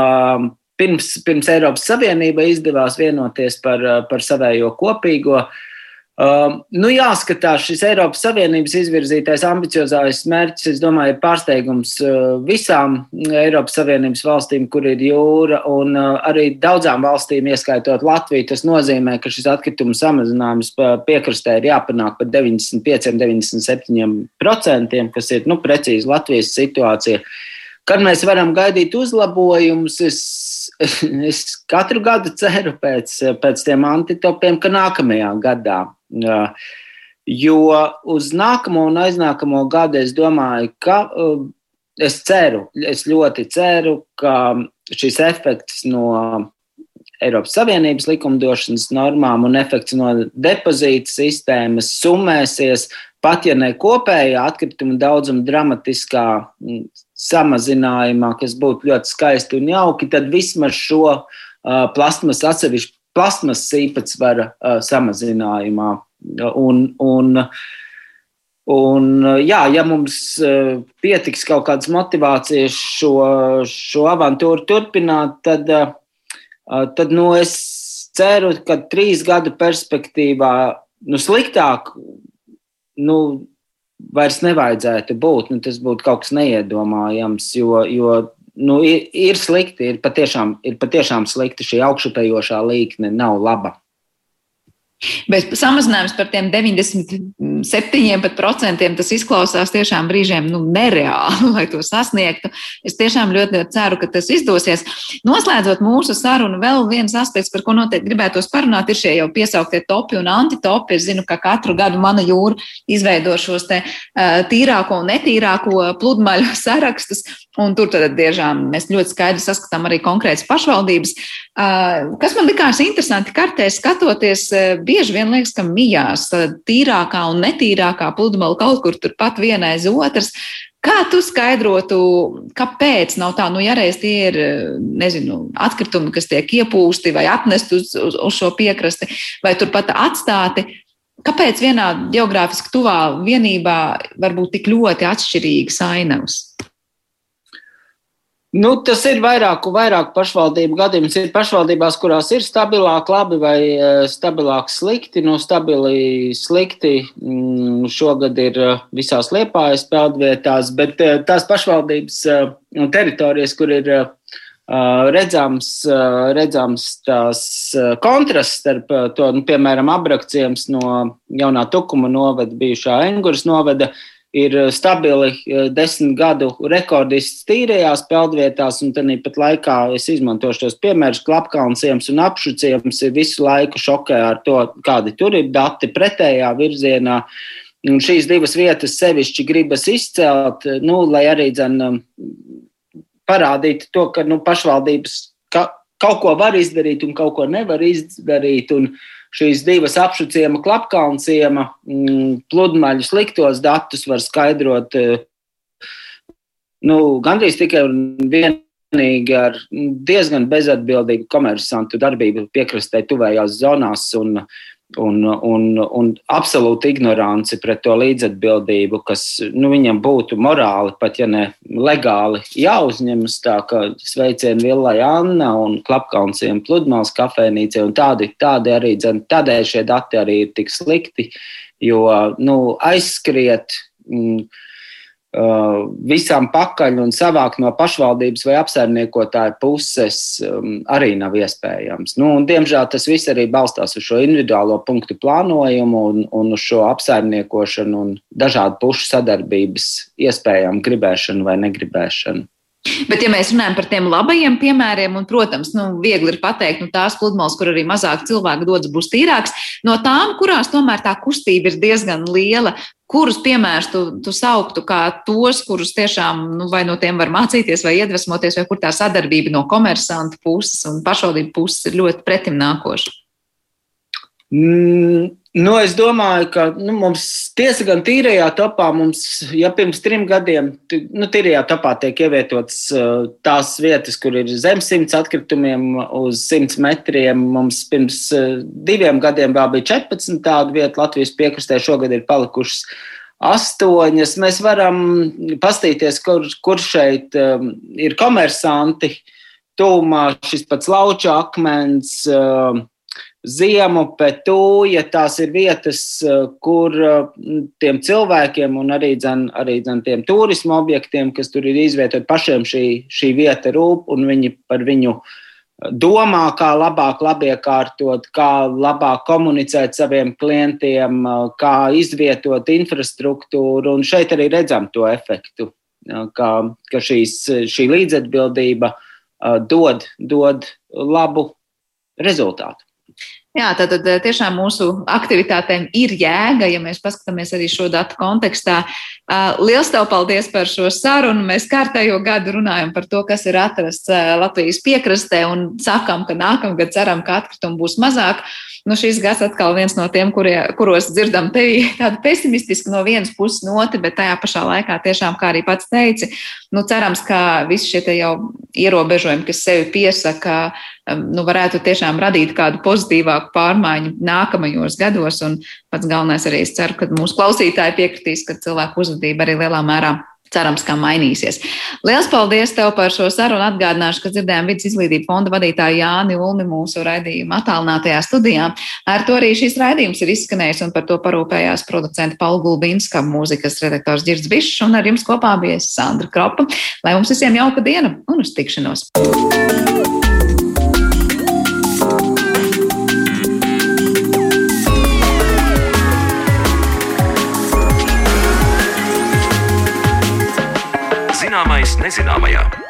pirms, pirms Eiropas Savienība izdevās vienoties par, eh, par savējo kopīgo uh, Uh, nu, jāskatās, šis Eiropas Savienības izvirzītais ambiciozais mērķis, es domāju, ir pārsteigums uh, visām Eiropas Savienības valstīm, kur ir jūra, un uh, arī daudzām valstīm, ieskaitot Latviju. Tas nozīmē, ka šis atkritumu samazinājums piekrastē ir jāpanāk par 95-97%, kas ir nu, precīzi Latvijas situācija. Kad mēs varam gaidīt uzlabojumus, es es katru gadu ceru pēc, pēc tiem antitopiem, ka nākamajā gadā Jo uz nākamo un aiznākamo gadu es domāju, ka uh, es ceru, es ļoti ceru, ka šis efekts no Eiropas Savienības likumdošanas normām un efekts no depozīta sistēmas summēsies, pat ja ne kopējā atkrituma daudzuma dramatiskā mm, samazinājumā, kas būtu ļoti skaisti un jauki, tad vismaz šo uh, plasmas atsevišķu plasmas īpatsvara uh, samazinājumā. Un, un, un, jā, ja mums pietiks kaut kādas motivācijas šo, šo avantūru turpināt, tad, tad nu, es ceru, ka trīs gadu perspektīvā nu, sliktāk nu, vairs nevajadzētu būt. Nu, tas būtu kaut kas neiedomājams, jo, jo nu, ir, ir slikti, ir patiešām, ir patiešām slikti. Šī augšupejošā līkne nav laba. Bet samazinājums par tiem 97% tas izklausās tiešām brīžiem nu, nereāli, lai to sasniegtu. Es tiešām ļoti, ļoti ceru, ka tas izdosies. Noslēdzot mūsu sarunu, vēl viens aspekts, par ko noteikti gribētos parunāt, ir šie jau piesauktie topi un antitopi. Es zinu, ka katru gadu mana jūra izveido šos te, tīrāko un netīrāko pludmaļu sarakstus. Un tur tad tiešām mēs ļoti skaidri saskatām arī konkrētas pašvaldības. Kas man likās interesanti kartē skatoties, bieži vien liekas, ka mijās tīrākā un netīrākā pludmale kaut kur turpat viena aiz otras. Kā tu skaidrotu, kāpēc nav tā, nu, ja reiz tie ir, nezinu, atkritumi, kas tiek iepūsti vai atnesti uz, uz, uz šo piekrasti, vai turpat atstāti, kāpēc vienā geogrāfiski tuvā vienībā var būt tik ļoti atšķirīgas ainavas? Nu, tas ir vairāku, vairāku pašvaldību gadījums. Ir pašvaldībās, kurās ir stabilāk, labi vai e, stabilāk slikti. Nu, stabili slikti mm, šogad ir e, visās liepājas peldvietās, bet e, tās pašvaldības un teritorijas, kur ir redzams, redzams tās kontrasts starp to, nu, piemēram, abrakciems no jaunā tukuma novada, bijušā Enguras novada, ir eh, stabili eh, desmit gadu rekordists tīrajās peldvietās, un tad pat laikā es izmantošu tos piemērus. Klapkalnsiems un apšuciems ir visu laiku šokē ar to, kādi tur ir dati pretējā virzienā. Un šīs divas vietas sevišķi gribas izcelt, nu, lai arī dzen, um, parādītu to, ka nu, pašvaldības ka, kaut ko var izdarīt un kaut ko nevar izdarīt. Un, uh, šīs divas apšuciema klapkalnciema mm, pludmaļu sliktos datus var skaidrot eh, nu, gandrīz tikai un vienīgi ar diezgan bezatbildīgu komersantu darbību piekrastē tuvējās zonās un un, un, un absolūta ignorance pret to līdzatbildību, kas nu, viņam būtu morāli, pat ja ne legāli jāuzņemas. Tā kā sveicienu Villai Anna un Klapkaunsiem pludmales kafejnīcē, un tādi, tādi arī, dzen, tādēļ šie dati arī ir tik slikti, jo nu, aizskriet. Mm, visam pakaļ un savākt no pašvaldības vai apsaimniekotāja puses um, arī nav iespējams. Nu, un, diemžēl tas viss arī balstās uz šo individuālo punktu plānojumu un, un uz šo apsaimniekošanu un dažādu pušu sadarbības iespējām, gribēšanu vai negribēšanu. Bet, ja mēs runājam par tiem labajiem piemēriem, un, protams, nu, viegli ir pateikt, nu, tās pludmales, kur arī mazāk cilvēku dodas, būs tīrāks, no tām, kurās tomēr tā kustība ir diezgan liela, kurus piemērus tu, tu sauktu kā tos, kurus tiešām nu, vai no tiem var mācīties, vai iedvesmoties, vai kur tā sadarbība no komersanta puses un pašvaldību puses ir ļoti pretim nākoša? Mm. Nu, es domāju, ka nu, mums tiesa gan tīrajā topā, mums, ja pirms trim gadiem, nu, tīrajā topā tiek ievietotas uh, tās vietas, kur ir zem simts atkritumiem uz simts metriem. Mums pirms uh, diviem gadiem vēl bija 14 tādu vietu Latvijas piekrastē, šogad ir palikušas astoņas. Mēs varam pastīties, kur, kur šeit um, ir komersanti, tūmā šis pats lauča akmens. Uh, Ziemupe, Tūja, tās ir vietas, eh, kur eh, tiem cilvēkiem un arī, dzen, arī dzen, tiem turismu objektiem, kas tur ir izvietoti, pašiem šī, šī vieta rūp un viņi par viņu eh, domā, kā labāk labiekārtot, kā labāk komunicēt saviem klientiem, kā izvietot infrastruktūru. Un šeit arī redzam to efektu, ka, ka šīs, šī līdzatbildība dod, dod labu rezultātu. Jā, tātad eh, tiešām mūsu aktivitātēm ir jēga, ja mēs paskatāmies arī šo datu kontekstā. Eh, Lielas tev paldies par šo sarunu. Mēs kārtējo gadu runājam par to, kas ir atrasts eh, Latvijas piekrastē un sakām, ka nākamgad ceram, ka atkritumu būs mazāk. Nu, šis gads atkal viens no tiem, kurie, kuros dzirdam tevi tādu pesimistisku no vienas puses noti, bet tajā pašā laikā tiešām, kā arī pats teici, nu, cerams, ka visi šie jau ierobežojumi, kas sevi piesaka, nu, varētu tiešām radīt kādu pozitīvāku pārmaiņu nākamajos gados. Un pats galvenais arī es ceru, ka mūsu klausītāji piekritīs, ka cilvēku uzvedība arī lielā mērā cerams, ka mainīsies. Lielas paldies tev par šo sarunu. Atgādināšu, ka dzirdējām vidus izglītību fonda vadītāju Jāni Ulmi mūsu raidījuma attālinātajā studijā. Ar to arī šīs raidījums ir izskanējis un par to parūpējās producenta Paula Gulbinska, mūzikas redaktors Girds Bišs un ar jums kopā bija Sandra Kropa. Lai mums visiem jauka diena un uz tikšanos! Zināmais nezināmajā.